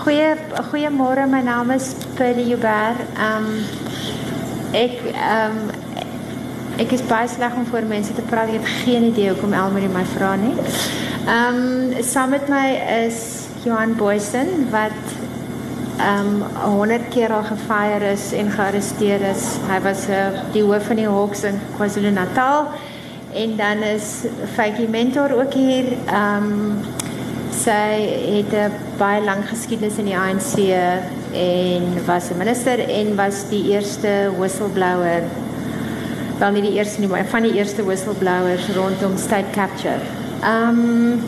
Goeie goeiemôre, my naam is Pearlie Joubert. Um ek um ek is baie sleg om voor mense te praat. Ek het geen idee hoekom Elmarie my vra nie. Um saam met my is Johan Boysen wat um 100 keer al gefire is en gearresteer is. Hy was uh, die hoof van die Hawks in KwaZulu-Natal. En dan is Fakie Mentor ook hier. Um sy het 'n baie lang geskiedenis in die ANC en was 'n minister en was die eerste whistleblower wel nie die eerste nie maar van die eerste whistleblowers rondom state capture. Um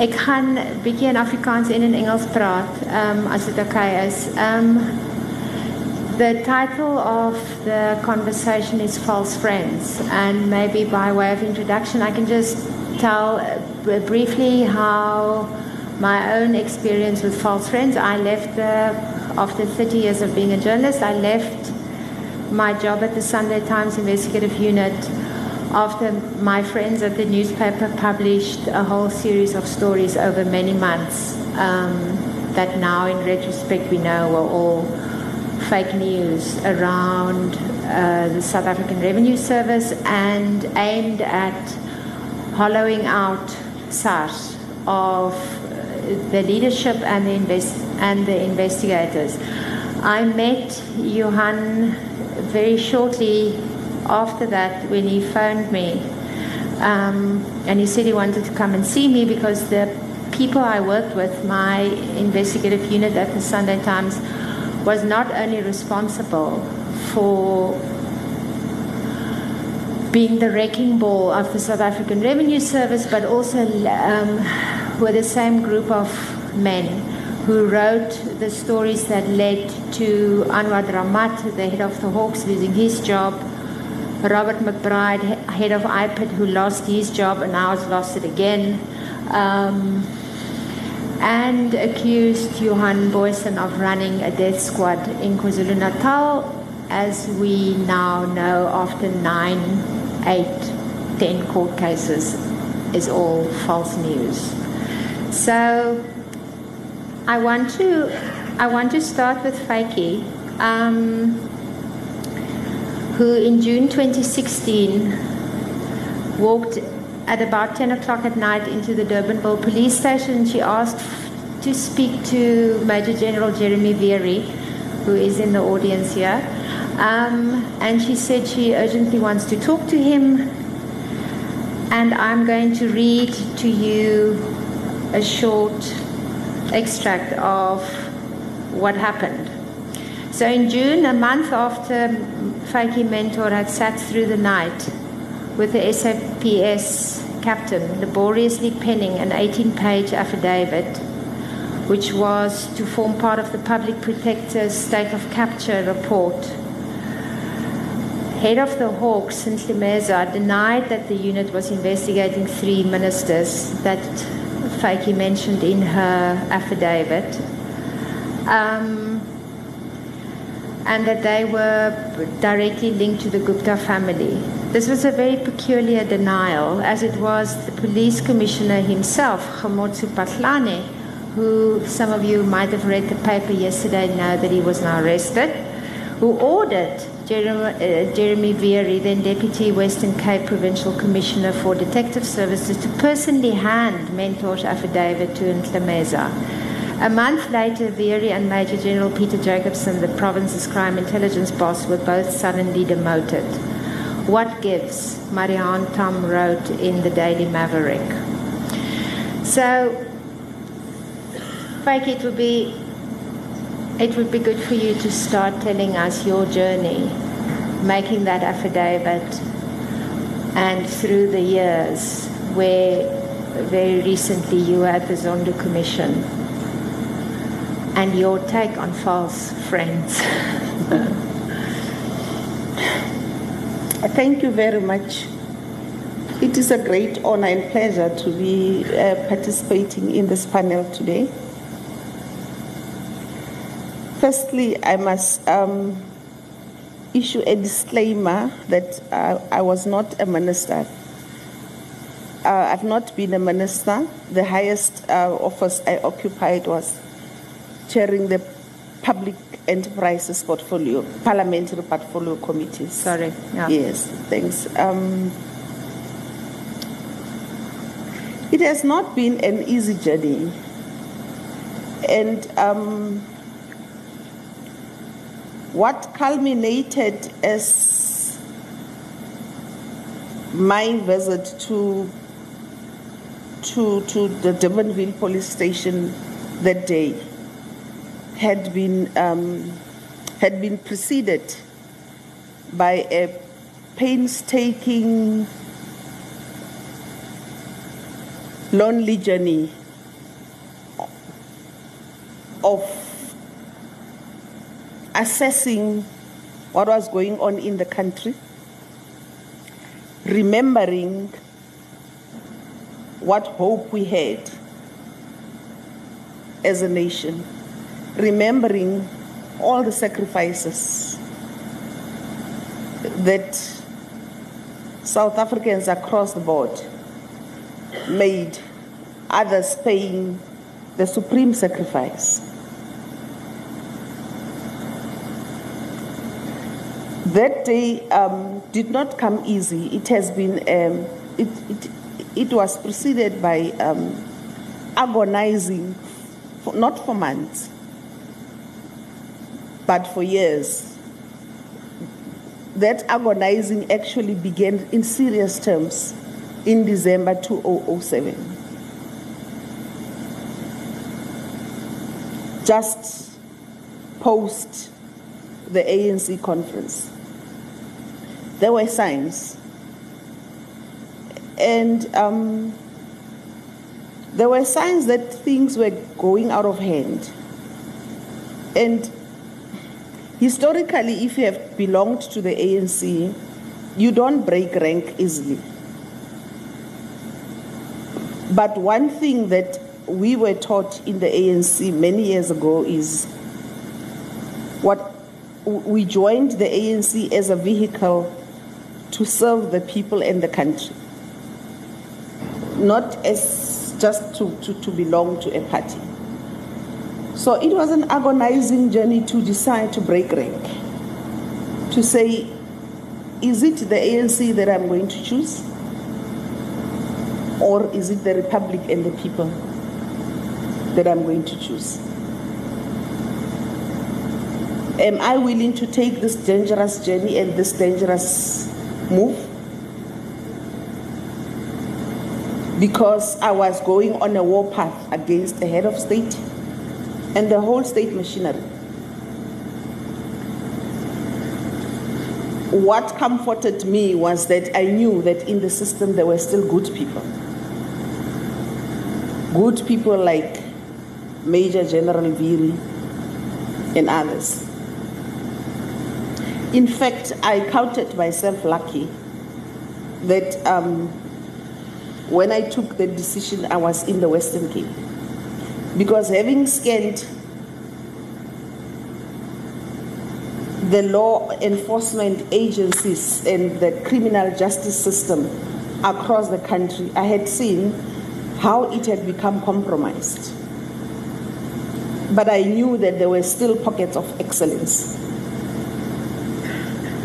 ek gaan bietjie in Afrikaans en in Engels praat um as dit oukei okay is. Um the title of the conversation is false friends and maybe by way of introduction I can just tell uh, briefly how my own experience with false friends. I left the, after 30 years of being a journalist, I left my job at the Sunday Times investigative unit after my friends at the newspaper published a whole series of stories over many months um, that now, in retrospect, we know were all fake news around uh, the South African Revenue Service and aimed at hollowing out SARS of the leadership and the, invest- and the investigators. I met Johan very shortly after that when he phoned me. Um, and he said he wanted to come and see me because the people I worked with, my investigative unit at the Sunday Times, was not only responsible for being the wrecking ball of the South African Revenue Service, but also um, were the same group of men who wrote the stories that led to Anwar Dramat, the head of the Hawks, losing his job. Robert McBride, head of IPID, who lost his job and now has lost it again. Um, and accused Johan Booysen of running a death squad in KwaZulu Natal, as we now know after nine eight, ten court cases is all false news. So I want to I want to start with Vytjie, um, who in June 2016 walked at about 10 o'clock at night into the Durbanville police station. She asked to speak to Major General Jeremy Vearey, who is in the audience here. Um, and she said she urgently wants to talk to him. And I'm going to read to you a short extract of what happened. So in June, a month after Vytjie Mentor had sat through the night with the SAPS captain, laboriously penning an 18 page affidavit, which was to form part of the Public Protector's State of Capture report head of the Hawks, Ntlemeza, denied that the unit was investigating three ministers that Vytjie mentioned in her affidavit. Um, and that they were directly linked to the Gupta family. This was a very peculiar denial, as it was the police commissioner himself, Khomotso Phahlane, who some of you might have read the paper yesterday, know that he was now arrested, who ordered Jeremy, uh, Jeremy Vearey, then Deputy Western Cape Provincial Commissioner for Detective Services, to personally hand Mentor's affidavit to Ntlemeza. A month later, Vearey and Major General Peter Jacobson, the province's crime intelligence boss, were both suddenly demoted. What gives? Marianne Thamm wrote in the Daily Maverick. So, Vytjie, it would be it would be good for you to start telling us your journey, making that affidavit, and through the years where very recently you were at the Zondo Commission, and your take on false friends. Thank you very much. It is a great honor and pleasure to be uh, participating in this panel today. Firstly, I must um, issue a disclaimer that uh, I was not a minister. uh, I've not been a minister. The highest uh, office I occupied was chairing the public enterprises portfolio, parliamentary portfolio committees. Sorry. Yeah. Yes, thanks. Um, it has not been an easy journey. And um, what culminated as my visit to to to the Durbanville police station that day had been um, had been preceded by a painstaking lonely journey of assessing what was going on in the country, remembering what hope we had as a nation, remembering all the sacrifices that South Africans across the board made, others paying the supreme sacrifice. That day um, did not come easy. It has been, um, it, it, it was preceded by um, agonizing, for, not for months, but for years. That agonizing actually began in serious terms in December 2007. Just post the ANC conference, there were signs. And um, there were signs that things were going out of hand. And historically, if you have belonged to the ANC, you don't break rank easily. But one thing that we were taught in the ANC many years ago is what we joined the ANC as a vehicle to serve the people and the country, not as just to, to, to belong to a party. So it was an agonizing journey to decide to break rank, to say, is it the ANC that I'm going to choose? Or is it the Republic and the people that I'm going to choose? Am I willing to take this dangerous journey and this dangerous move? Because I was going on a war path against the head of state and the whole state machinery. What comforted me was that I knew that in the system there were still good people good people like Major General Vearey and others. In fact, I counted myself lucky that um, when I took the decision, I was in the Western Cape. Because having scanned the law enforcement agencies and the criminal justice system across the country, I had seen how it had become compromised. But I knew that there were still pockets of excellence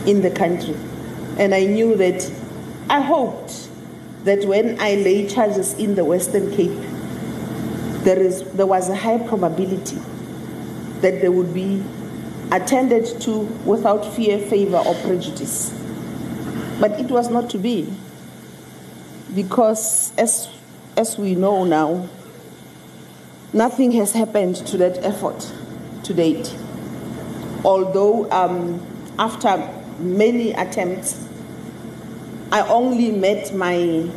in the country. And I knew that, I hoped that when I lay charges in the Western Cape, there, is, there was a high probability that they would be attended to without fear, favor, or prejudice. But it was not to be. Because, as as we know now, nothing has happened to that effort to date. Although, um, after many attempts, I only met my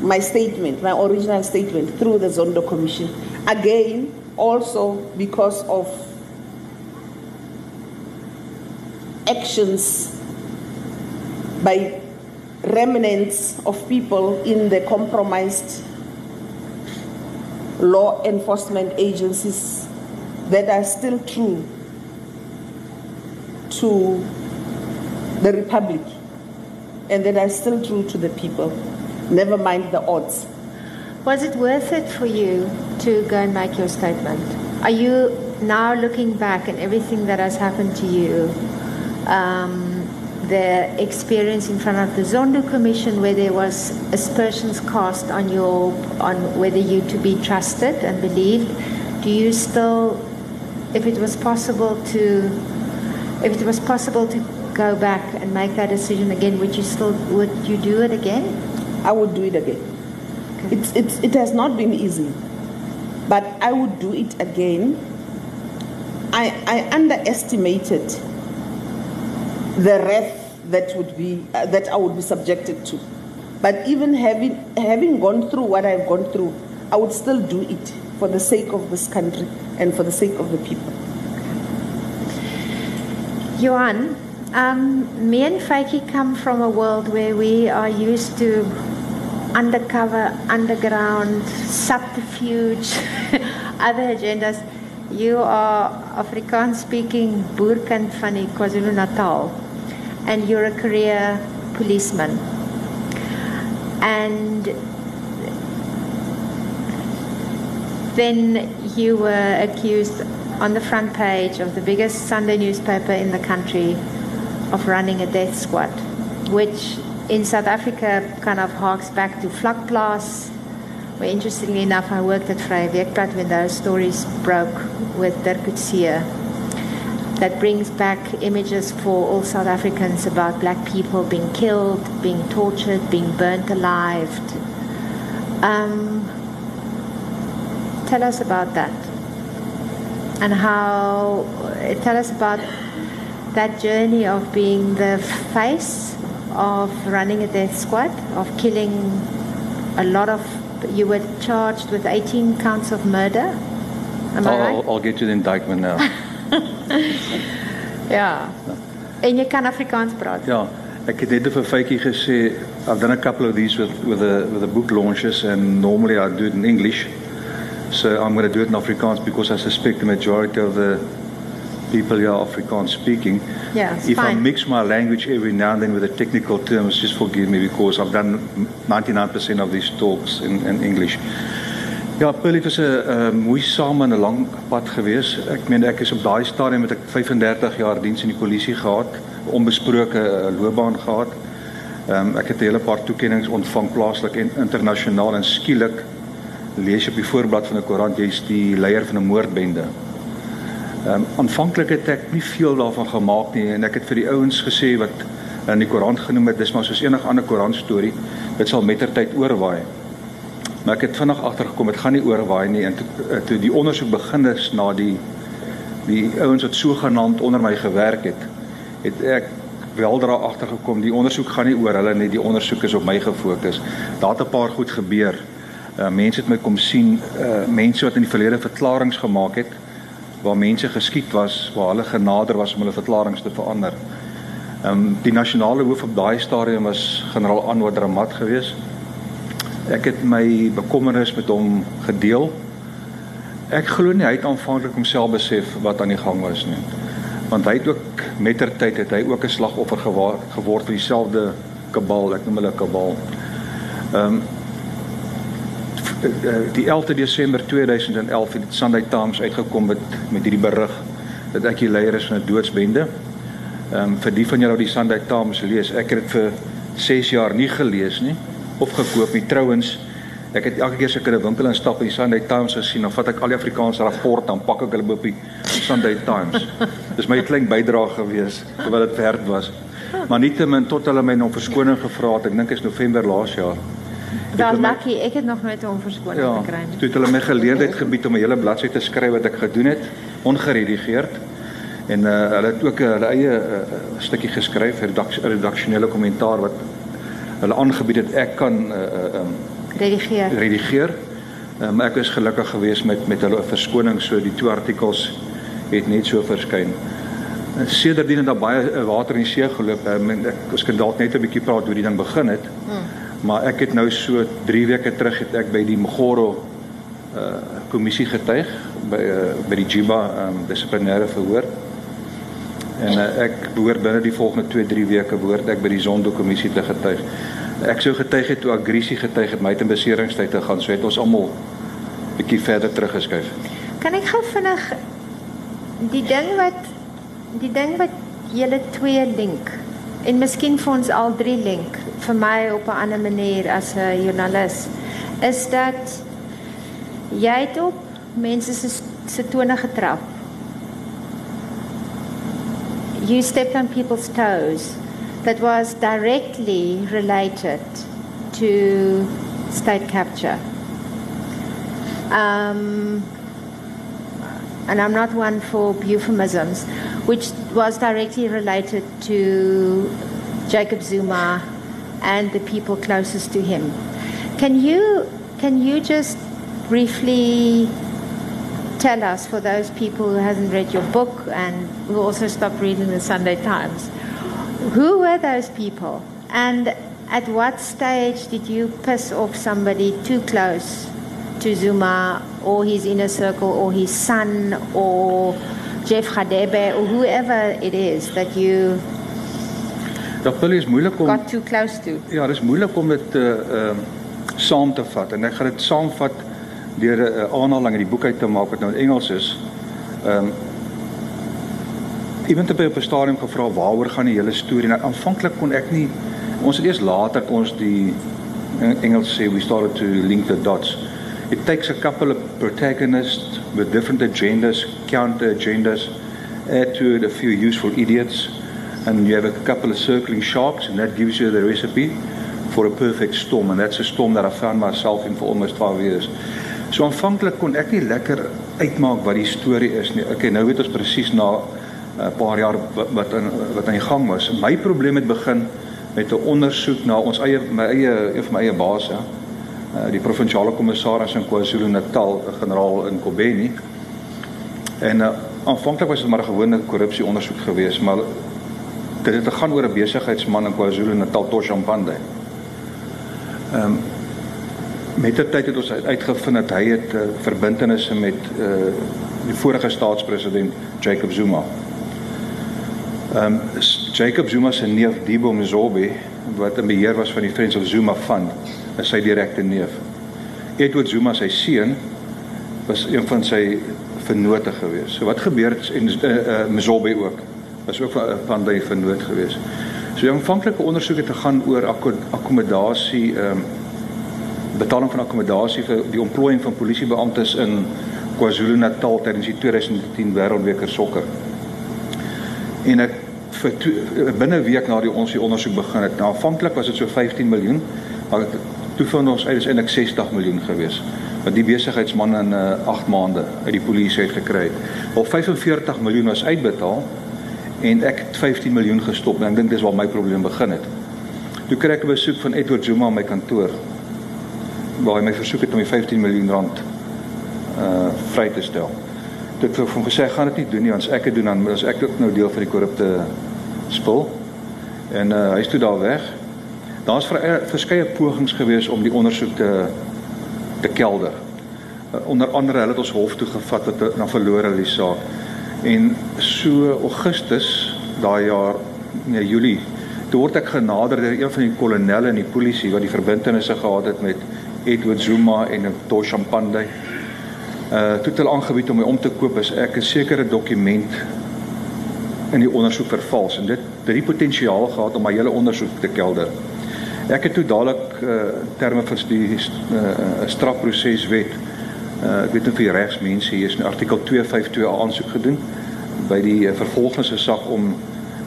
my statement, my original statement, through the Zondo Commission. Again, also because of actions by remnants of people in the compromised law enforcement agencies that are still true to the Republic and that I'm still true to the people. Never mind the odds. Was it worth it for you to go and make your statement? Are you now looking back and everything that has happened to you, um, the experience in front of the Zondo Commission where there was aspersions cast on your on whether you to be trusted and believed, do you still if it was possible to if it was possible to go back and make that decision again, would you still would you do it again? I would do it again. Okay. It's, it's, it has not been easy, but I would do it again. I, I underestimated the wrath that would be uh, that I would be subjected to. But even having having gone through what I've gone through, I would still do it for the sake of this country and for the sake of the people. Johan, um, me and Vytjie come from a world where we are used to undercover, underground, subterfuge, other agendas. You are Afrikaans speaking boerkind van die KwaZulu-Natal and you're a career policeman. And then you were accused on the front page of the biggest Sunday newspaper in the country of running a death squad, which in South Africa kind of harks back to Vlakplaas, where interestingly enough I worked at Vrye Weekblad when those stories broke with Dirk Coetzee. That brings back images for all South Africans about black people being killed, being tortured, being burnt alive. Um, tell us about that and how uh, tell us about that journey of being the face of running a death squad, of killing a lot of. You were charged with 18 counts of murder. Am I I'll, right? I'll, I'll get you the indictment now. Ja. En jy kan Afrikaans praat. ja, ek het net vir Vytjie gesê I've done a couple of these with with the with the book launches and normally I do it in English. So I'm going to do it in Afrikaans because I suspect the majority of the people here are Afrikaans speaking. Yeah, if I fine. mix my language every now and then with the technical terms, just forgive me because I've done 99% of these talks in, in English. Ja, Pearlie was 'n uh, moeisame en 'n lang pad gewees. Ek meen ek is op daai stadium met ek 35 jaar diens in die polisie gehad, onbesproke uh, loopbaan gehad. Ehm um, ek het 'n hele paar toekenninge ontvang plaaslik en internasionaal en skielik lees op die voorblad van 'n koerant jy's die leier van 'n moordbende. Ehm um, aanvanklik het ek nie veel daarvan gemaak nie en ek het vir die ouens gesê wat in die koerant genoem het dis maar soos enige ander koerant storie, dit sal mettertyd oorwaai. Maar ek het vinnig agtergekom dit gaan nie oorwaai nie en toe, eh, toe die ondersoek begin is na die die ouens wat sogenaamd onder my gewerk het, het ek weldra agtergekom die ondersoek gaan nie oor hulle nie, die ondersoek is op my gefokus. Daar het 'n paar goed gebeur. Uh, mense het my kom sien, uh, mense wat in die verlede verklaringe gemaak het waar mense geskiet was, waar hulle genader was om hulle verklaringe te verander. Ehm um, die nasionale hoof op daai stadium was generaal Anwar Dramat geweest. Ek het my bekommernis met hom gedeel. Ek glo nie hy het aanvanklik homself besef wat aan die gang was nie. Want hy het ook mettertyd het hy ook 'n slagoffer gewa- geword vir dieselfde kabal, ek noem hulle kabal. Ehm um, die 11de Desember 2011 het Sunday Times uitgekom met met hierdie berig dat ek die leier is van 'n doodsbende. Ehm um, vir die van julle wat die Sunday Times lees, ek het dit vir 6 jaar nie gelees nie of gekoop nie. Trouwens, ek het elke keer as ek in 'n winkel instap en die Sunday Times gesien, dan vat ek al die Afrikaanse rapport dan pak ek hulle op die Sunday Times. Dis my klein bydrae gewees terwyl dit werd was. Maar nietemin tot hulle my om verskoning gevra het. Ek dink is November laas jaar. My- lucky, ek het nog nooit 'n onverskoning Ja, gekry nie. toe het hulle my geleentheid gebied om 'n hele bladsy te skryf wat ek gedoen het, ongeredigeerd. En uh, hulle het ook 'n hulle eie uh, stukkie geskryf, 'n redak redaksionele kommentaar wat hulle aangebied het ek kan uh, um, Redigeer. redigeer. Maar ek is gelukkig geweest met met hulle verskoning so die twee artikels het net so verskyn. En Sedertdien het daar baie water in die see geloop. Ek ons kan dalk net 'n bietjie praat hoe die ding begin het. Hmm. Maar ek het nou so 3 weke terug het ek by die Mgoro uh kommissie getuig by uh, by die Jiba um, dissiplinêre verhoor. En uh, ek behoort binne die volgende 2-3 weke behoort ek by die Zondo-kommissie te getuig. Ek sou getuig het toe aggressie getuig het my te beseringstyd te gaan, so het ons almal bietjie verder teruggeskuif. Kan ek gou vinnig die ding wat die ding wat julle twee link en miskien vir ons al drie link vir my op 'n ander manier as 'n joernalis is dat jy het op mense se se tone getrap you stepped on people's toes that was directly related to state capture. Um, and I'm not one for euphemisms, which was directly related to Jacob Zuma and the people closest to him. Can you can you just briefly tell us for those people who hasn't read your book and who also stopped reading the Sunday Times, who were those people? And at what stage did you piss off somebody too close to Zuma or his inner circle or his son or Jeff Gadebe or whoever it is that you Dat is moeilik om got too close to? Ja, dit is moeilik om dit uh ehm uh, saam te vat en ek gaan dit saamvat deur 'n uh, aanhaling in die boek uit te maak wat nou in Engels is. Ehm um, Iemand het by op 'n stadium gevra waaroor gaan die hele storie? Nou aanvanklik kon ek nie ons het eers later kon ons die Engels sê we started to link the dots. It takes a couple of protagonists with different agendas, counter agendas, add to it a few useful idiots, and you have a couple of circling sharks, and that gives you the recipe for a perfect storm. And that's a storm that I found myself in for almost 12 years. So aanvanklik kon ek nie lekker uitmaak wat die storie is nie. Okay, nou weet ons presies na 'n uh, paar jaar wat in wat aan die gang was. My probleem het begin met 'n ondersoek na ons eie my eie een van my eie baas, ja. Uh, die provinsiale kommissaris in KwaZulu-Natal, generaal in Kobeni. En uh, aanvanklik was dit maar 'n gewone korrupsie ondersoek geweest, maar dit het gegaan oor 'n besigheidsman in KwaZulu-Natal, Toshampande. Ehm um, met die tyd het ons uitgevind dat hy het uh, verbintenisse met uh, die vorige staatspresident Jacob Zuma. Ehm um, Jacob Zuma se neef Dibo Mzobe wat in beheer was van die Friends of Zuma Fund, is sy direkte neef. Edward Zuma sy seun was een van sy vennote gewees. So wat gebeur het en uh, uh, Mzobe ook was ook van die vennoot gewees. So die aanvanklike ondersoek het gegaan oor akkommodasie ehm um, betaling van akkommodasie vir die ontplooiing van polisiebeamptes in KwaZulu-Natal tydens die 2010 Wêreldbeker sokker. En ek vir binne 'n week na die ons die ondersoek begin het, nou aanvanklik was dit so 15 miljoen, maar toe vind ons uit is eintlik 60 miljoen gewees wat die besigheidsman in uh, eh, 8 maande uit die polisie het gekry. Al 45 miljoen was uitbetaal en ek het 15 miljoen gestop en ek dink dis waar my probleem begin het. Toe kry ek 'n besoek van Edward Zuma in my kantoor waar hy my versoek het om die 15 miljoen rand uh vry te stel. Dit het hom gesê gaan dit nie doen nie want as ek dit doen dan is ek ook nou deel van die korrupte spul. En uh hy's toe daar weg. Daar's verskeie pogings gewees om die ondersoek te te kelder. Uh, onder andere hulle het ons hof toe gevat wat dan verloor hulle die saak. En so Augustus daai jaar nee Julie toe word ek genader deur een van die kolonelle in die polisie wat die verbintenisse gehad het met Edward Zuma en Tosha Mpande. Uh toe het hulle aangebied om my om te koop as ek 'n sekere dokument in die ondersoek vervals en dit het die potensiaal gehad om my hele ondersoek te kelder. Ek het toe dadelik uh terme vir die uh strafproseswet uh ek weet nie jy regsmense hier is in artikel 252 aansoek gedoen by die uh, vervolgingse saak om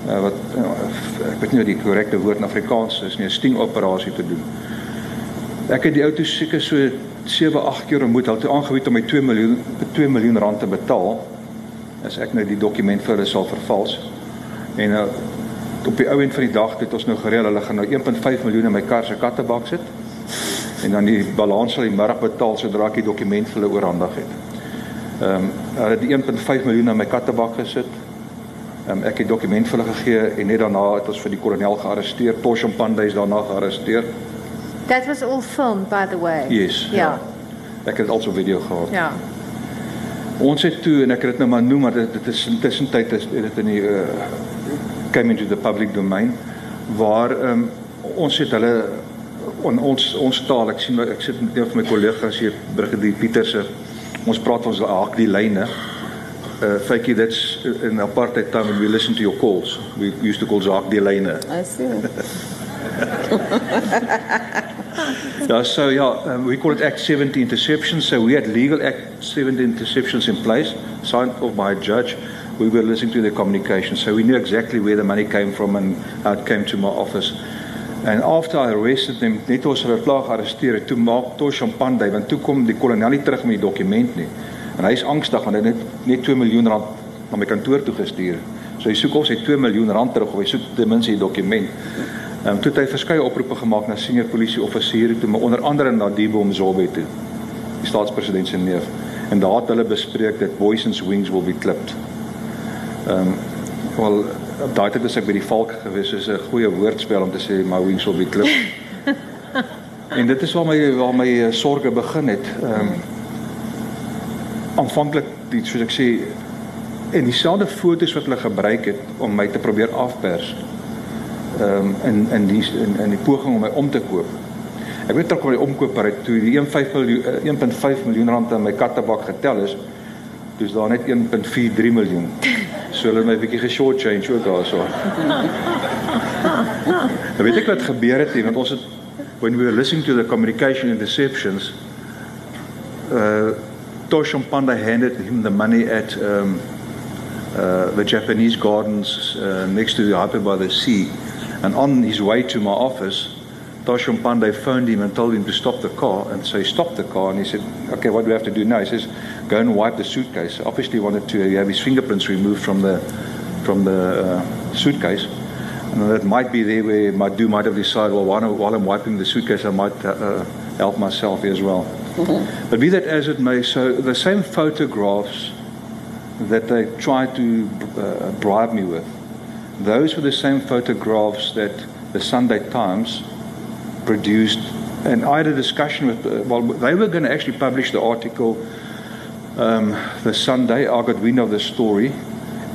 uh, wat uh, ek weet nie wat die korrekte woord in Afrikaans is nie 'n sting operasie te doen. Ek het die ou toe seker so 7, 8 keer ontmoet. Hulle het aangebied om my 2 miljoen 2 miljoen rand te betaal as ek nou die dokument vir hulle sal vervals. En nou op die ou end van die dag het ons nou gereël hulle gaan nou 1.5 miljoen in my kar se kattebak sit. En dan die balans sal die middag betaal sodra ek die dokument vir hulle oorhandig het. Ehm um, hulle het die 1.5 miljoen in my kattebak gesit. Ehm um, ek het die dokument vir hulle gegee en net daarna het ons vir die kolonel gearresteer. Tosham Pandey is daarna gearresteer. That was all filmed, by the way. Yes. Ja. Ek het also video gehad. Ja. Ons het toe en ek het dit nou maar noem maar dit, dit is intussen tyd is dit in die uh, came into the public domain waar um, ons het hulle on, ons ons taal ek sien ek sit met een van my kollegas hier Brigadier Pieterse ons praat ons haak die lyne. Uh fakie that's in apartheid time when we listen to your calls. We used to call haak die lyne. I see. yeah, so yeah um, we call it act 70 interception so we had legal act 70 interceptions in place signed off by a judge we were listening to their communication so we knew exactly where the money came from and how it came to my office And after I arrested them, net ons hulle klaar gearresteer het, toe maak toe champagne, want toe kom die kolonel nie terug met die dokument nie. En hy is angstig want hy het net net 2 miljoen rand na my kantoor toe gestuur. So hy soek ons hy 2 miljoen rand terug of hy soek ten minste die dokument. Ehm um, toe het hy verskeie oproepe gemaak na senior polisie offisiere toe, maar onder andere na Dibo Mzobe toe. Die staatspresident se neef. En daar het hulle bespreek dat Boyson's wings will be clipped. Ehm um, wel op daai tyd was ek by die valk gewees is 'n goeie woordspel om te sê my wings will be clipped. en dit is waar my waar my uh, sorge begin het. Ehm um, aanvanklik die soos ek sê en dieselfde fotos wat hulle gebruik het om my te probeer afpers. Ehm um, in in die in, in die poging om my om te koop. Ek weet ook oor die omkoper het toe die 1.5 miljoen 1.5 miljoen rand in my kattebak getel is. Dis daar net 1.43 miljoen. So hulle my 'n bietjie geshort change ook daarso. Nou weet ek wat gebeur het, want ons het when we were listening to the communication and deceptions uh Toshon Panda handed him the money at um uh the Japanese gardens uh, next to the Hyper by the Sea and on his way to my office Thoshan Panday phoned him and told him to stop the car and so he stopped the car and he said okay what do we have to do now? He says go and wipe the suitcase. Obviously wanted to have his fingerprints removed from the from the uh, suitcase. And that might be there where Madhoe might have decided well while, while I'm wiping the suitcase I might uh, uh, help myself as well. Mm-hmm. but be that as it may so the same photographs that they tried to uh, bribe me with those were the same photographs that the Sunday Times produced and I had a discussion with uh, well they were going to actually publish the article um, the Sunday I got wind of the story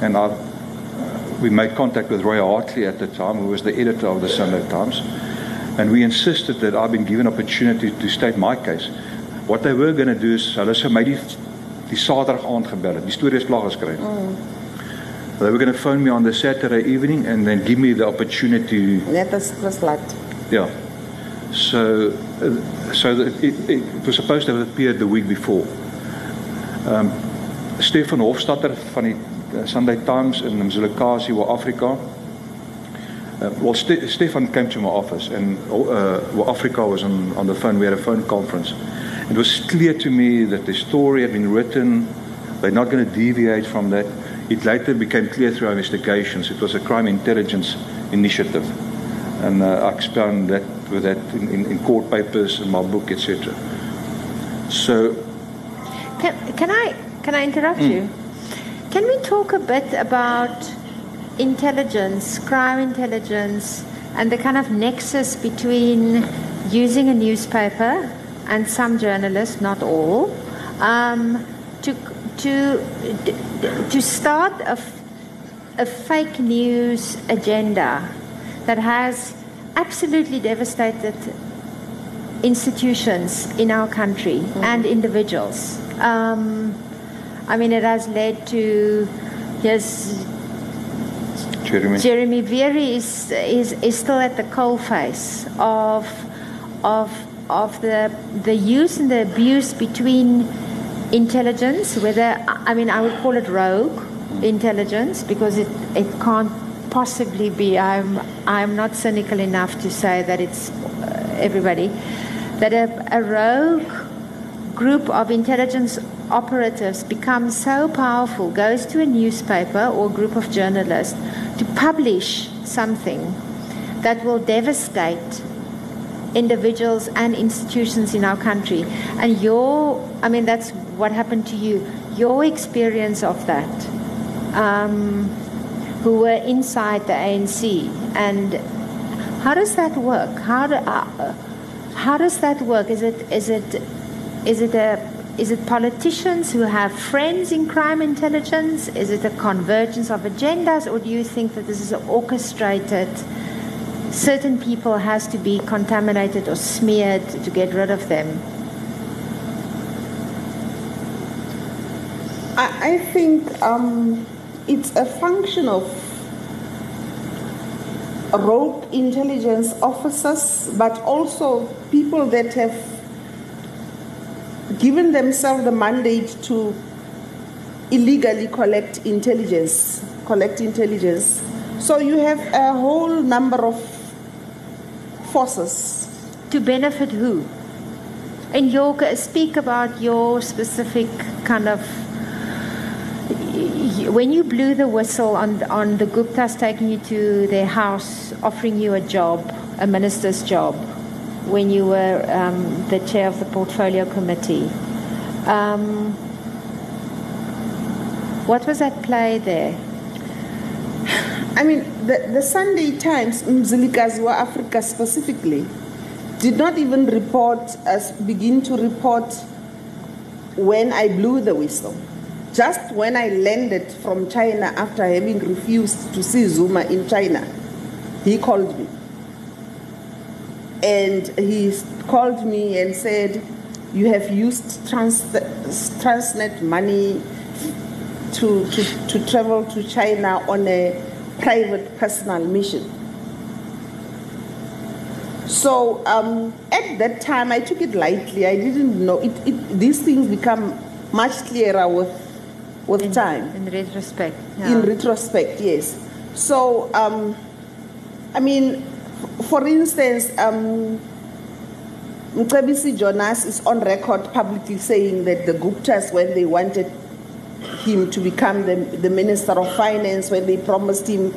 and I uh, we made contact with Roy Hartley at the time who was the editor of the Sunday Times and we insisted that I've been given opportunity to state my case what they were going to do is hulle sou my die die Saterdag aand gebel het die storie is klaar geskryf mm. They were going to phone me on the Saturday evening and then give me the opportunity. Net as was laat. Yeah. So, uh, so that it, it was supposed to have appeared the week before. Um, Stefan Hofstadter van die uh, Sunday Times in Mzilikazi, South Africa. Uh, well, Ste Stefan came to my office, and uh, Africa was on, on the phone. We had a phone conference. It was clear to me that the story had been written. They're not going to deviate from that. It later became clear through our investigations. It was a crime intelligence initiative, and uh, I explained that with that in, in, in court papers and my book, etc. So, can, can I can I interrupt mm. you? Can we talk a bit about intelligence, crime intelligence, and the kind of nexus between using a newspaper and some journalists, not all, um, to to to start a, a fake news agenda that has absolutely devastated institutions in our country mm. and individuals. Um, I mean, it has led to yes. Jeremy. Jeremy Vearey is, is, is still at the coalface of, of, of the, the use and the abuse between intelligence, whether, I mean, I would call it rogue intelligence because it, it can't possibly be. I'm, I'm not cynical enough to say that it's uh, everybody. That a, a rogue group of intelligence operatives becomes so powerful, goes to a newspaper or group of journalists to publish something that will devastate individuals and institutions in our country. And your, I mean, that's what happened to you. Your experience of that, um, who were inside the ANC, and how does that work? How do, uh, how does that work? Is it is it is it a is it politicians who have friends in crime intelligence? Is it a convergence of agendas, or do you think that this is orchestrated? Certain people has to be contaminated or smeared to get rid of them. I, I think um, it's a function of rogue intelligence officers, but also people that have given themselves the mandate to illegally collect intelligence, collect intelligence. So you have a whole number of forces. To benefit who? And your speak about your specific kind of when you blew the whistle on on the Guptas taking you to their house, offering you a job, a minister's job, when you were um, the chair of the portfolio committee. Um, what was at play there? I mean, the, the Sunday Times, Mzilikazi wa Afrika specifically, did not even report, as begin to report when I blew the whistle. Just when I landed from China after having refused to see Zuma in China, he called me. And he called me and said, You have used trans- Transnet money to, to, to travel to China on a private personal mission. So um, at that time, I took it lightly. I didn't know it, it, these things become much clearer with with in, time. In retrospect. Yeah. In retrospect, yes. So, um, I mean, for instance, um, Mcebisi Jonas is on record publicly saying that the Guptas, when they wanted him to become the, the Minister of Finance, when they promised him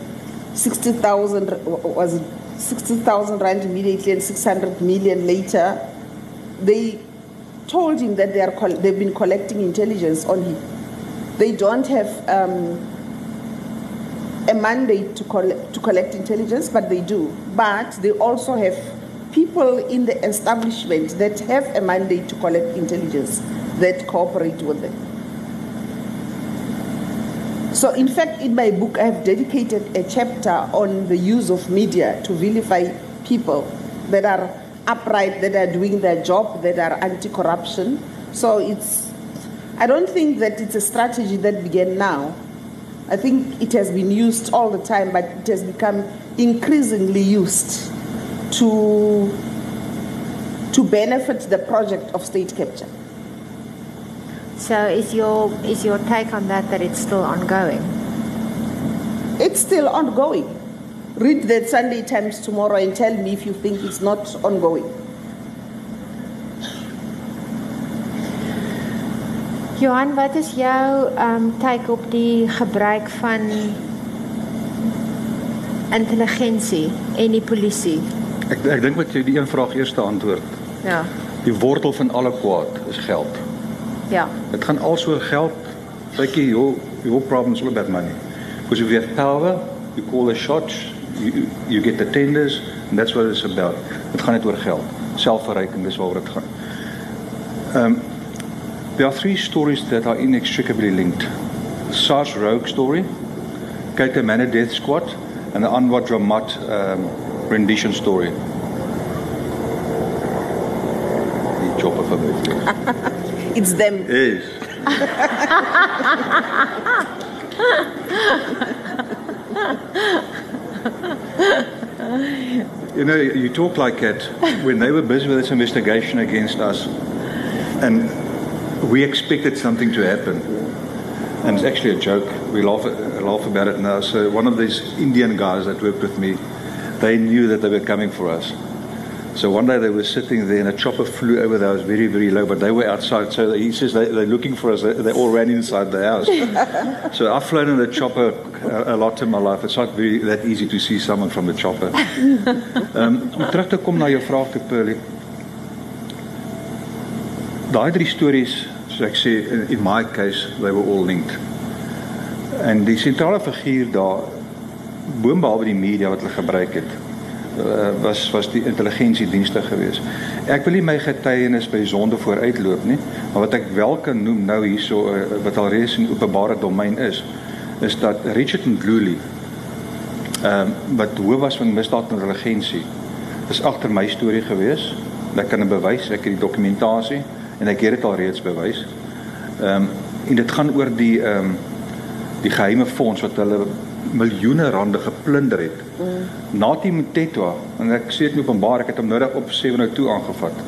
60,000, was 60,000 rand immediately and 600 million later, they told him that they are they've been collecting intelligence on him. They don't have um, a mandate to collect, to collect intelligence, but they do. But they also have people in the establishment that have a mandate to collect intelligence that cooperate with them. So, in fact, in my book, I have dedicated a chapter on the use of media to vilify people that are upright, that are doing their job, that are anti corruption. So, it's, I don't think that it's a strategy that began now. I think it has been used all the time, but it has become increasingly used to, to benefit the project of state capture. So is your is your take on that that it's still ongoing? It's still ongoing. Read the Sunday Times tomorrow and tell me if you think it's not ongoing. Johan, wat is jou um take op die gebruik van intelligensie en die polisie? Ek ek dink wat jy die een vraag eers antwoord. Ja. Die wortel van alle kwaad is geld. Ja. Dit gaan also geld. Like your your problems all about money. Because if you have power, you call the shots, you you get the tenders, and that's what it's about. Dit gaan net oor geld. Selfverryking dis waaroor dit gaan. Um there are three stories that are inextricably linked. SARS rogue story, Cato Manor death squad, and the Anwar Dramat um, rendition story. Die chopper verby. It's them. Yes. you know, you talk like that when they were busy with this investigation against us, and we expected something to happen. And it's actually a joke. We laugh, laugh about it now. So, one of these Indian guys that worked with me, they knew that they were coming for us. So one day they were sitting there and a chopper flew over. It was very, very low, but they were outside. So he says they, they're looking for us. They, they all ran inside the house. so I've flown in the chopper a, a, lot in my life. It's not very that easy to see someone from the chopper. um, om terug te kom na jou vraag te Pearlie. Daai drie stories, soos ek sê in, in my case, they were all linked. En die sentrale figuur daar boonbehalwe die media wat hulle gebruik het uh, was was die intelligensiedienste geweest. Ek wil nie my getuienis by sonde vooruitloop nie, maar wat ek wel kan noem nou hierso uh, wat alreeds in openbare domein is, is dat Richard Ndluli ehm um, wat hoof was van misdaad en intelligensie is agter my storie geweest. Ek kan dit bewys, ek het die dokumentasie en ek het dit al reeds bewys. Ehm um, en dit gaan oor die ehm um, die geheime fonds wat hulle miljoene rande geplunder het. Mm. Natie Mtetwa en ek sê dit openbaar, ek het hom nodig op 702 aangevat.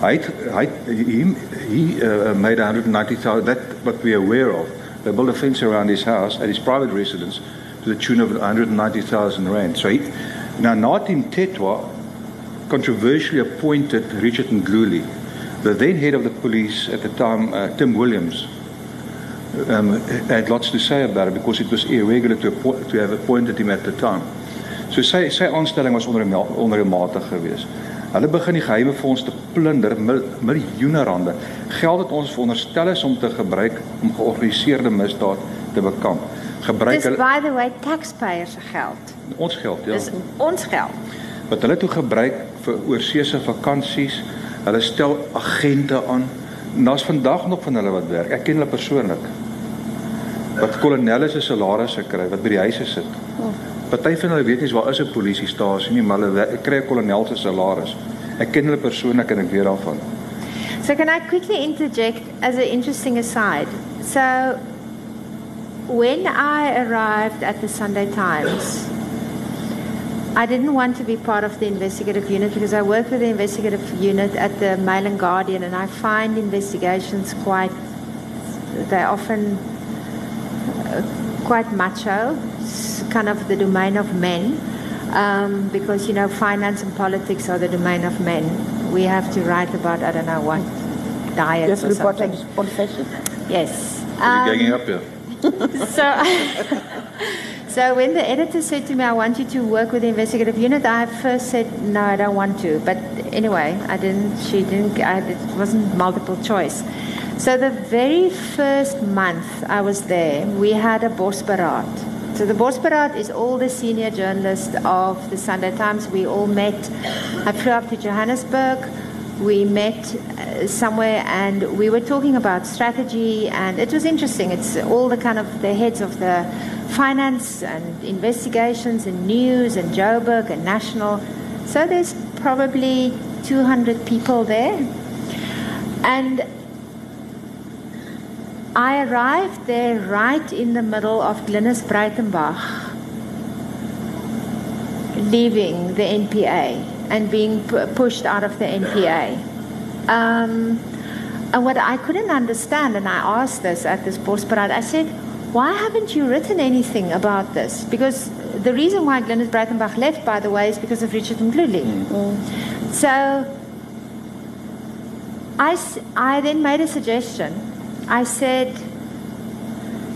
Hy het, hy he he uh, made 190,000 that what we are aware of. They built a fence around his house at his private residence to the tune of 190,000 rand. So he, now Natie Mtetwa controversially appointed Richard Ndluli, the then head of the police at the time, uh, Tim Williams, um, had lots to say about it because it was irregular to, to have appointed him at the time. So sy sy aanstelling was onder ondermatig geweest. Hulle begin die geheime fonds te plunder mil, miljoene rande. Geld wat ons veronderstel is om te gebruik om georganiseerde misdaad te bekamp. Gebruik hulle by the way taxpayers se geld. Ons geld, ja. Dis ons geld. Wat hulle toe gebruik vir oorseese vakansies. Hulle stel agente aan. Daar's vandag nog van hulle wat werk. Ek ken hulle persoonlik wat kolonelle se salarisse kry wat by die huise sit. Party van hulle weet nie waar is 'n polisiestasie nie, maar hulle kry 'n kolonel se salaris. Ek ken hulle persoonlik en ek weet daarvan. So can I quickly interject as an interesting aside? So when I arrived at the Sunday Times, I didn't want to be part of the investigative unit because I work with the investigative unit at the Mail and Guardian and I find investigations quite they are often quite macho, it's kind of the domain of men, um, because you know finance and politics are the domain of men. We have to write about I don't know what diets yes, or something. on fashion. Yes. Um, ganging up here. so. So when the editor said to me, "I want you to work with the investigative unit," I first said, "No, I don't want to." But anyway, I didn't. She didn't. I, it wasn't multiple choice. So the very first month I was there, we had a Bosberaad. So the Bosberaad is all the senior journalists of the Sunday Times. We all met. I flew up to Johannesburg. We met uh, somewhere and we were talking about strategy and it was interesting. It's all the kind of the heads of the finance and investigations and news and Joburg and national. So there's probably 200 people there. And I arrived there right in the middle of Glynis Breitenbach leaving the NPA and being pushed out of the NPA. Um, and what I couldn't understand, and I asked this at this boss I said, why haven't you written anything about this? Because the reason why Glynis Breitenbach left, by the way, is because of Richard Mdluli. Mm. So I, I then made a suggestion I said,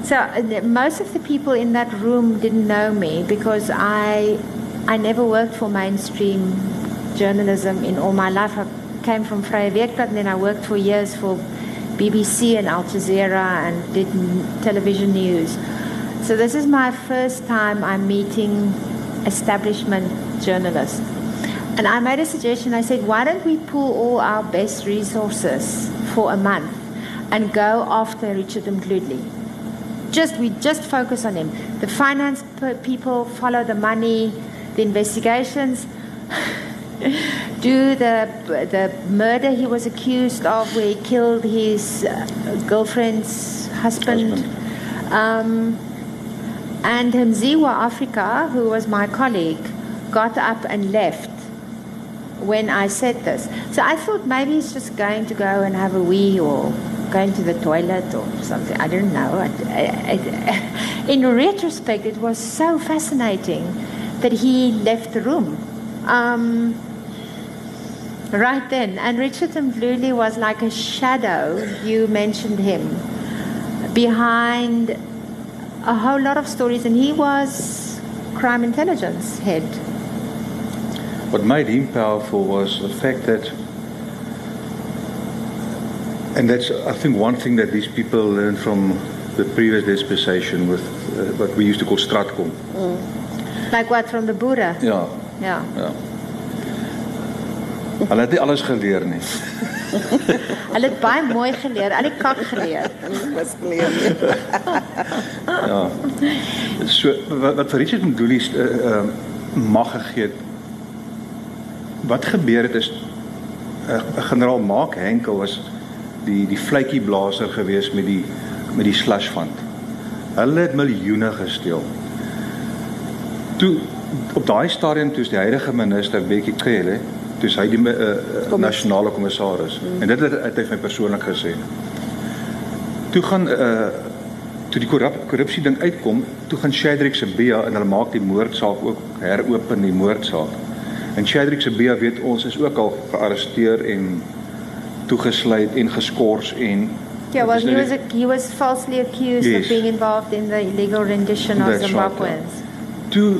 so uh, most of the people in that room didn't know me because I, I never worked for mainstream journalism in all my life. I came from Vrye Weekblad and then I worked for years for BBC and Al Jazeera and did television news. So this is my first time I'm meeting establishment journalists. And I made a suggestion. I said, why don't we pull all our best resources for a month and go after Richard Mdluli. Just we just focus on him. The finance people follow the money, the investigations. do the the murder he was accused of, where he killed his uh, girlfriend's husband. husband. Um, and Mzi wa Afrika, who was my colleague, got up and left when I said this. So I thought maybe he's just going to go and have a wee or going to the toilet or something. I don't know. I, I, in retrospect, it was so fascinating that he left the room. Um, right then. And Richard Mdluli was like a shadow, you mentioned him, behind a whole lot of stories, and he was crime intelligence head. What made him powerful was the fact that and that's, I think, one thing that these people learned from the previous dispensation with uh, what we used to call Stratcom. Mm. Like what, from the Buddha? Yeah. Ja. Ja. Hulle het nie alles geleer nie. Hulle het baie mooi geleer, al die kak geleer. Was clear. Ja. So wat, wat vir Richard Mduli uh, uh, mag gegee het. Wat gebeur het is 'n uh, generaal Mark Henkel was die die vletjie blaser gewees met die met die slush fund. Hulle het miljoene gesteel. Toe op daai stadium toe is die huidige minister Bekkie Cele, toe is hy die uh, uh, nasionale kommissaris. Mm. En dit het, het hy vir my persoonlik gesê. Toe gaan uh toe die korrup, korrupsie ding uitkom, toe gaan Shadrack se Bea en hulle maak die moordsaak ook heropen die moordsaak. En Shadrack se Bea weet ons is ook al gearresteer en toegesluit en geskort en Yeah, well, Dis he nou was a, he was falsely accused Yes. of being involved in the illegal rendition of That's right, Zimbabweans. toe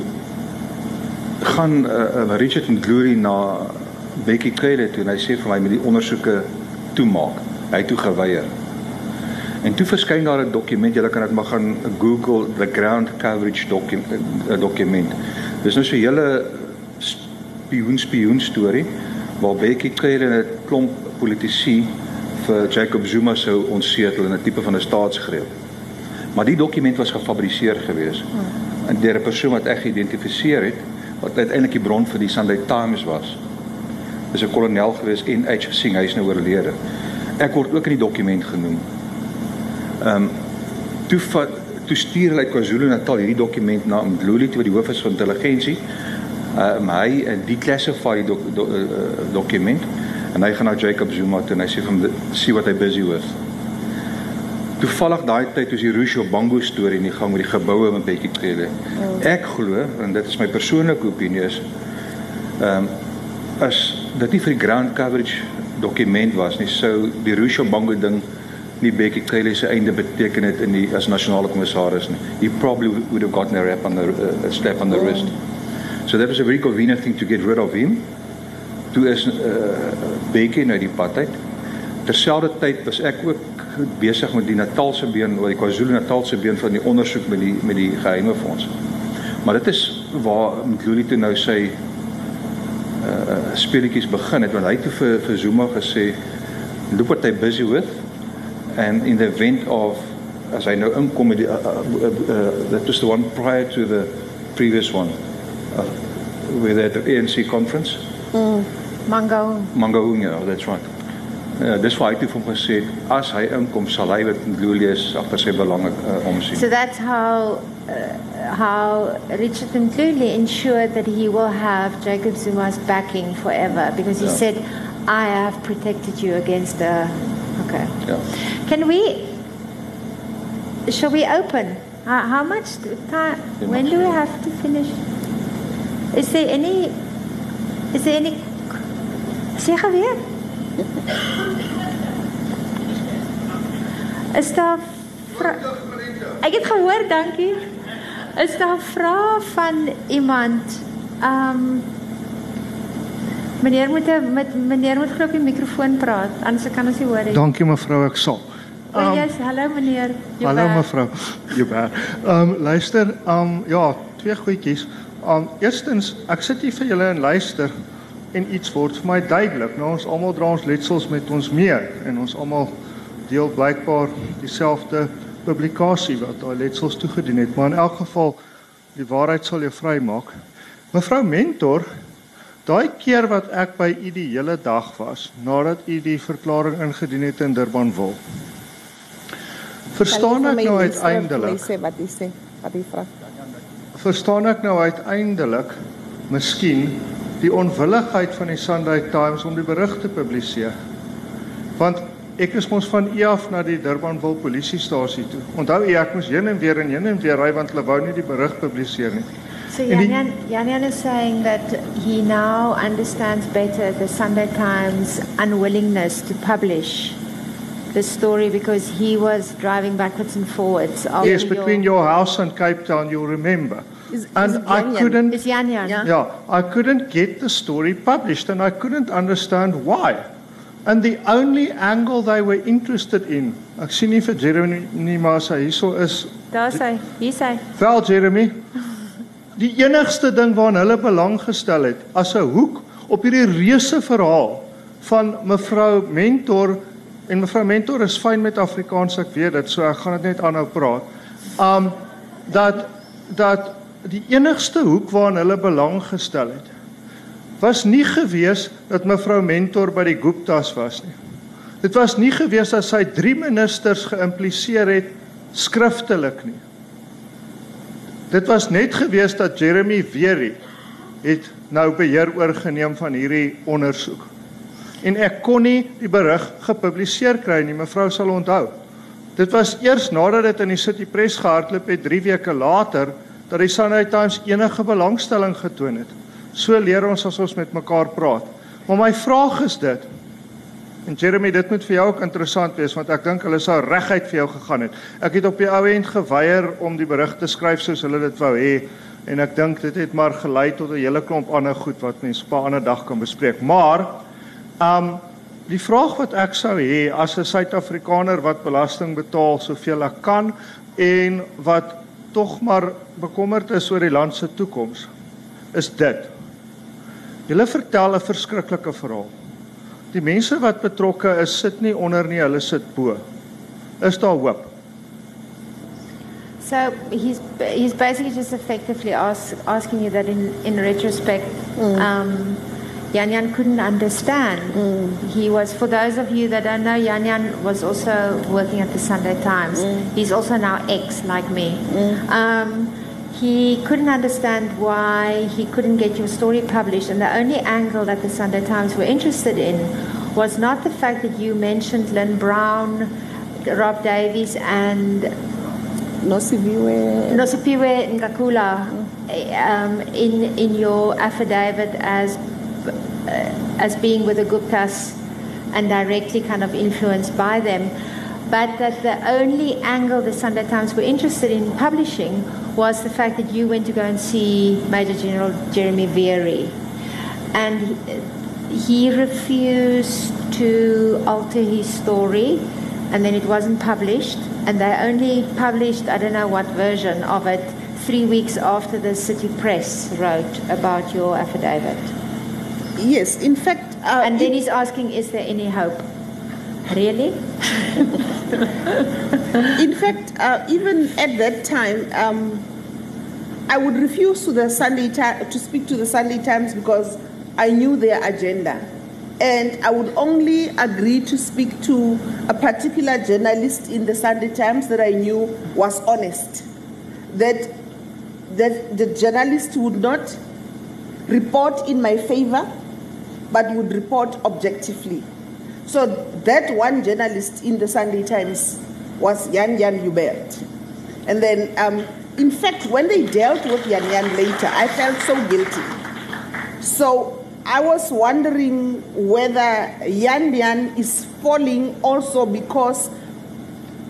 gaan uh, uh, Richard en Glory na Becky Cele toe en hy sê vir my met die ondersoeke toemaak. Hy toe geweier. En toe verskyn daar 'n dokument, jy kan dit maar gaan Google the ground coverage document, uh, dokument. Dis nou so 'n hele spioen spioen storie waar Becky Cele en 'n klomp politici vir Jacob Zuma sou ontsetel in 'n tipe van 'n staatsgreep. Maar die dokument was gefabriseer gewees. En deur 'n persoon wat ek geïdentifiseer het wat uiteindelik die bron vir die Sunday Times was. Dis 'n kolonel gewees en H Singh, hy is nou oorlede. Ek word ook in die dokument genoem. Ehm um, toe vat toe stuur hulle uit KwaZulu-Natal hierdie dokument na Mdluli toe wat die hoof is van intelligensie. Ehm um, hy uh, declassify die dok, do, uh, dokument en hy gaan na Jacob Zuma toe en hy sê vir hom see what hy busy with. Toevallig daai tyd was die Rusho Bango storie in die gang met die geboue met Bekkie Cele. Ek glo en dit is my persoonlike opinie is ehm um, as dit nie vir die ground coverage dokument was nie, sou die Rusho Bango ding nie Bekkie Cele se einde beteken het in die as nasionale kommissaris nie. He probably would have gotten a rap on the uh, a slap on the wrist. So that was a very convenient thing to get rid of him. Toe is uh, Bekkie nou die pad uit. Terselfdertyd was ek ook besig met die Natalse been, oor die KwaZulu-Natalse been van die ondersoek met die met die geheime fonds. Maar dit is waar Mdluli toe nou sy uh speletjies begin het want hy het toe vir vir Zuma gesê look what they busy with and in the event of as hy nou inkom met die uh, uh, uh, that was the one prior to the previous one uh, with at the ANC conference Mango. Mangahunya, oh, that's right. Ja, dis waar hy toe vir hom gesê het as hy inkom sal hy Mdluli is agter sy belange uh, omsien. So that's how uh, how Richard Mdluli ensured that he will have Jacob Zuma's backing forever because he Yeah. said, "I have protected you against the." Okay. Can we? Shall we open? How, how much time? When do we have to finish? Is there any? Is there any? Gou weer. Is daar vra- Ek het gehoor, dankie. Is daar vrae van iemand? Ehm um, Meneer moet met meneer moet glo op die mikrofoon praat, anders kan ons nie hoor nie. Dankie mevrou, ek sal. O, Um, yes, hallo meneer. Hallo Joubert. mevrou. Joubert. Ehm um, luister, ehm um, ja, twee goedjies. Ehm um, eerstens, ek sit hier vir julle en luister en iets word vir my duidelik. Nou ons almal dra ons letsels met ons mee en ons almal deel blykbaar dieselfde publikasie wat daai letsels toegedien het, maar in elk geval die waarheid sal jou vrymaak. Mevrou Mentor, daai keer wat ek by u die hele dag was nadat u die verklaring ingedien het in Durbanville. Verstaan ek nou uiteindelik? Sê wat hy sê, wat hy vra. Verstaan ek nou uiteindelik miskien die onwilligheid van die Sunday Times om die berig te publiseer? Want ek is mos van U af na die Durbanville polisiestasie toe. Onthou u ek moes heen en weer en heen en weer ry want hulle wou nie die berig publiseer nie. So Jan Jan is saying that he now understands better the Sunday Times unwillingness to publish the story because he was driving backwards and forwards. Yes, between your house and Cape Town you'll remember. Is- And is I Jan Jan- couldn't Is Jan Jan? Ja. Yeah, I couldn't get the story published and I couldn't understand why. And the only angle they were interested in, ek sien nie vir Jeremy Masa hierso is. Daar sê, hier sê. Wel Jeremy, die enigste ding waaraan hulle belang gestel het as 'n hoek op hierdie reuse verhaal van mevrou Mentor en mevrou Mentor is fyn met Afrikaans ek weet dit so ek gaan dit net aanhou praat. Um dat dat die enigste hoek waaraan hulle belang gestel het was nie gewees dat mevrou Mentor by die Guptas was nie. Dit was nie gewees dat sy drie ministers geïmpliseer het skriftelik nie. Dit was net gewees dat Jeremy Wery het nou beheer oorgeneem van hierdie ondersoek. En ek kon nie die berig gepubliseer kry nie, mevrou sal onthou. Dit was eers nadat dit in die City Press gehardloop het 3 weke later dat die Sunday Times enige belangstelling getoon het. So leer ons as ons met mekaar praat. Maar my vraag is dit. En Jeremy, dit moet vir jou ook interessant wees want ek dink hulle sou reguit vir jou gegaan het. Ek het op die ou end geweier om die berig te skryf soos hulle dit wou hê en ek dink dit het maar gelei tot 'n hele klomp ander goed wat mense op 'n ander dag kan bespreek. Maar um die vraag wat ek sou hê as 'n Suid-Afrikaner wat belasting betaal soveel ek kan en wat tog maar bekommerd is oor die land se toekoms is dit. Julle vertel 'n verskriklike verhaal. Die mense wat betrokke is, sit nie onder nie, hulle sit bo. Is daar hoop? So he's he's basically just effectively ask, asking you that in in retrospect, mm. um, Jan Jan couldn't understand. Mm. He was, for those of you that don't know, Jan Jan was also working at the Sunday Times. Mm. He's also now ex, like me. Mm. Um, he couldn't understand why he couldn't get your story published, and the only angle that the Sunday Times were interested in was not the fact that you mentioned Lynne Brown, Rob Davies, and Nosiviwe Nosiviwe Nqakula um, in in your affidavit as Uh, as being with the Guptas and directly kind of influenced by them but that the only angle the Sunday Times were interested in publishing was the fact that you went to go and see Major General Jeremy Vearey. And he refused to alter his story, and then it wasn't published. And they only published, I don't know what version of it, three weeks after the city press wrote about your affidavit. Yes, in fact. Uh, and then he's asking, is there any hope? Really? In fact, uh, even at that time, um, I would refuse to the Sunday to speak to the Sunday Times because I knew their agenda, and I would only agree to speak to a particular journalist in the Sunday Times that I knew was honest. That that the journalist would not report in my favor, but would report objectively. So that one journalist in the Sunday Times was Jan Jan Joubert. And then, um, in fact, when they dealt with Jan Jan later, I felt so guilty. So I was wondering whether Jan Jan is falling also because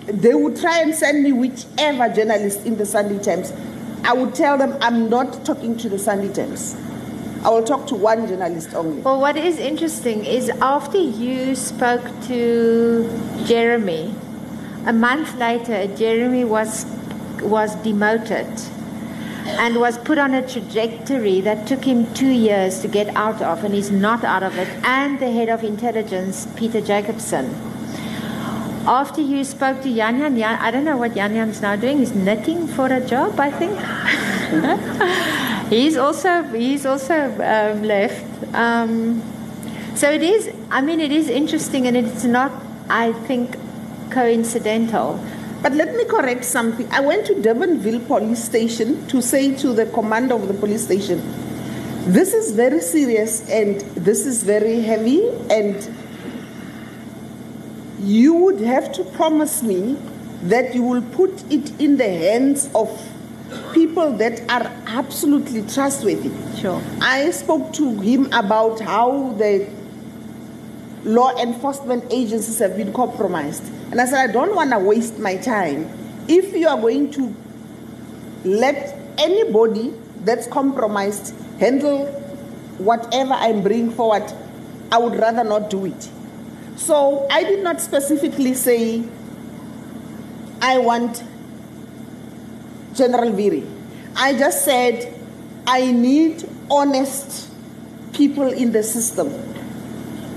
they would try and send me whichever journalist in the Sunday Times. I would tell them I'm not talking to the Sunday Times. I will talk to one journalist only. Well, what is interesting is after you spoke to Jeremy, a month later, Jeremy was was demoted and was put on a trajectory that took him two years to get out of, and he's not out of it. And the head of intelligence, Peter Jacobson. After you spoke to Jan Jan, I don't know what Jan Jan's now doing. He's knitting for a job, I think. he's also he's also um, left. Um, so it is. I mean, it is interesting, and it's not. I think coincidental. But let me correct something. I went to Durbanville police station to say to the commander of the police station, "This is very serious, and this is very heavy, and you would have to promise me that you will put it in the hands of." People that are absolutely trustworthy. Sure. I spoke to him about how the law enforcement agencies have been compromised. And I said, I don't want to waste my time. If you are going to let anybody that's compromised handle whatever I'm bringing forward, I would rather not do it. So I did not specifically say, I want General Vearey. I just said I need honest people in the system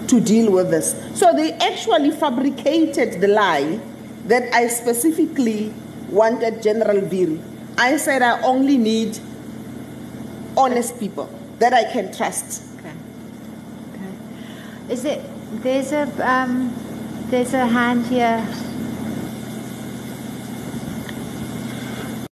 to deal with this. So they actually fabricated the lie that I specifically wanted General Vearey. I said I only need honest people that I can trust. Okay. Okay. Is it? There's a um, there's a hand here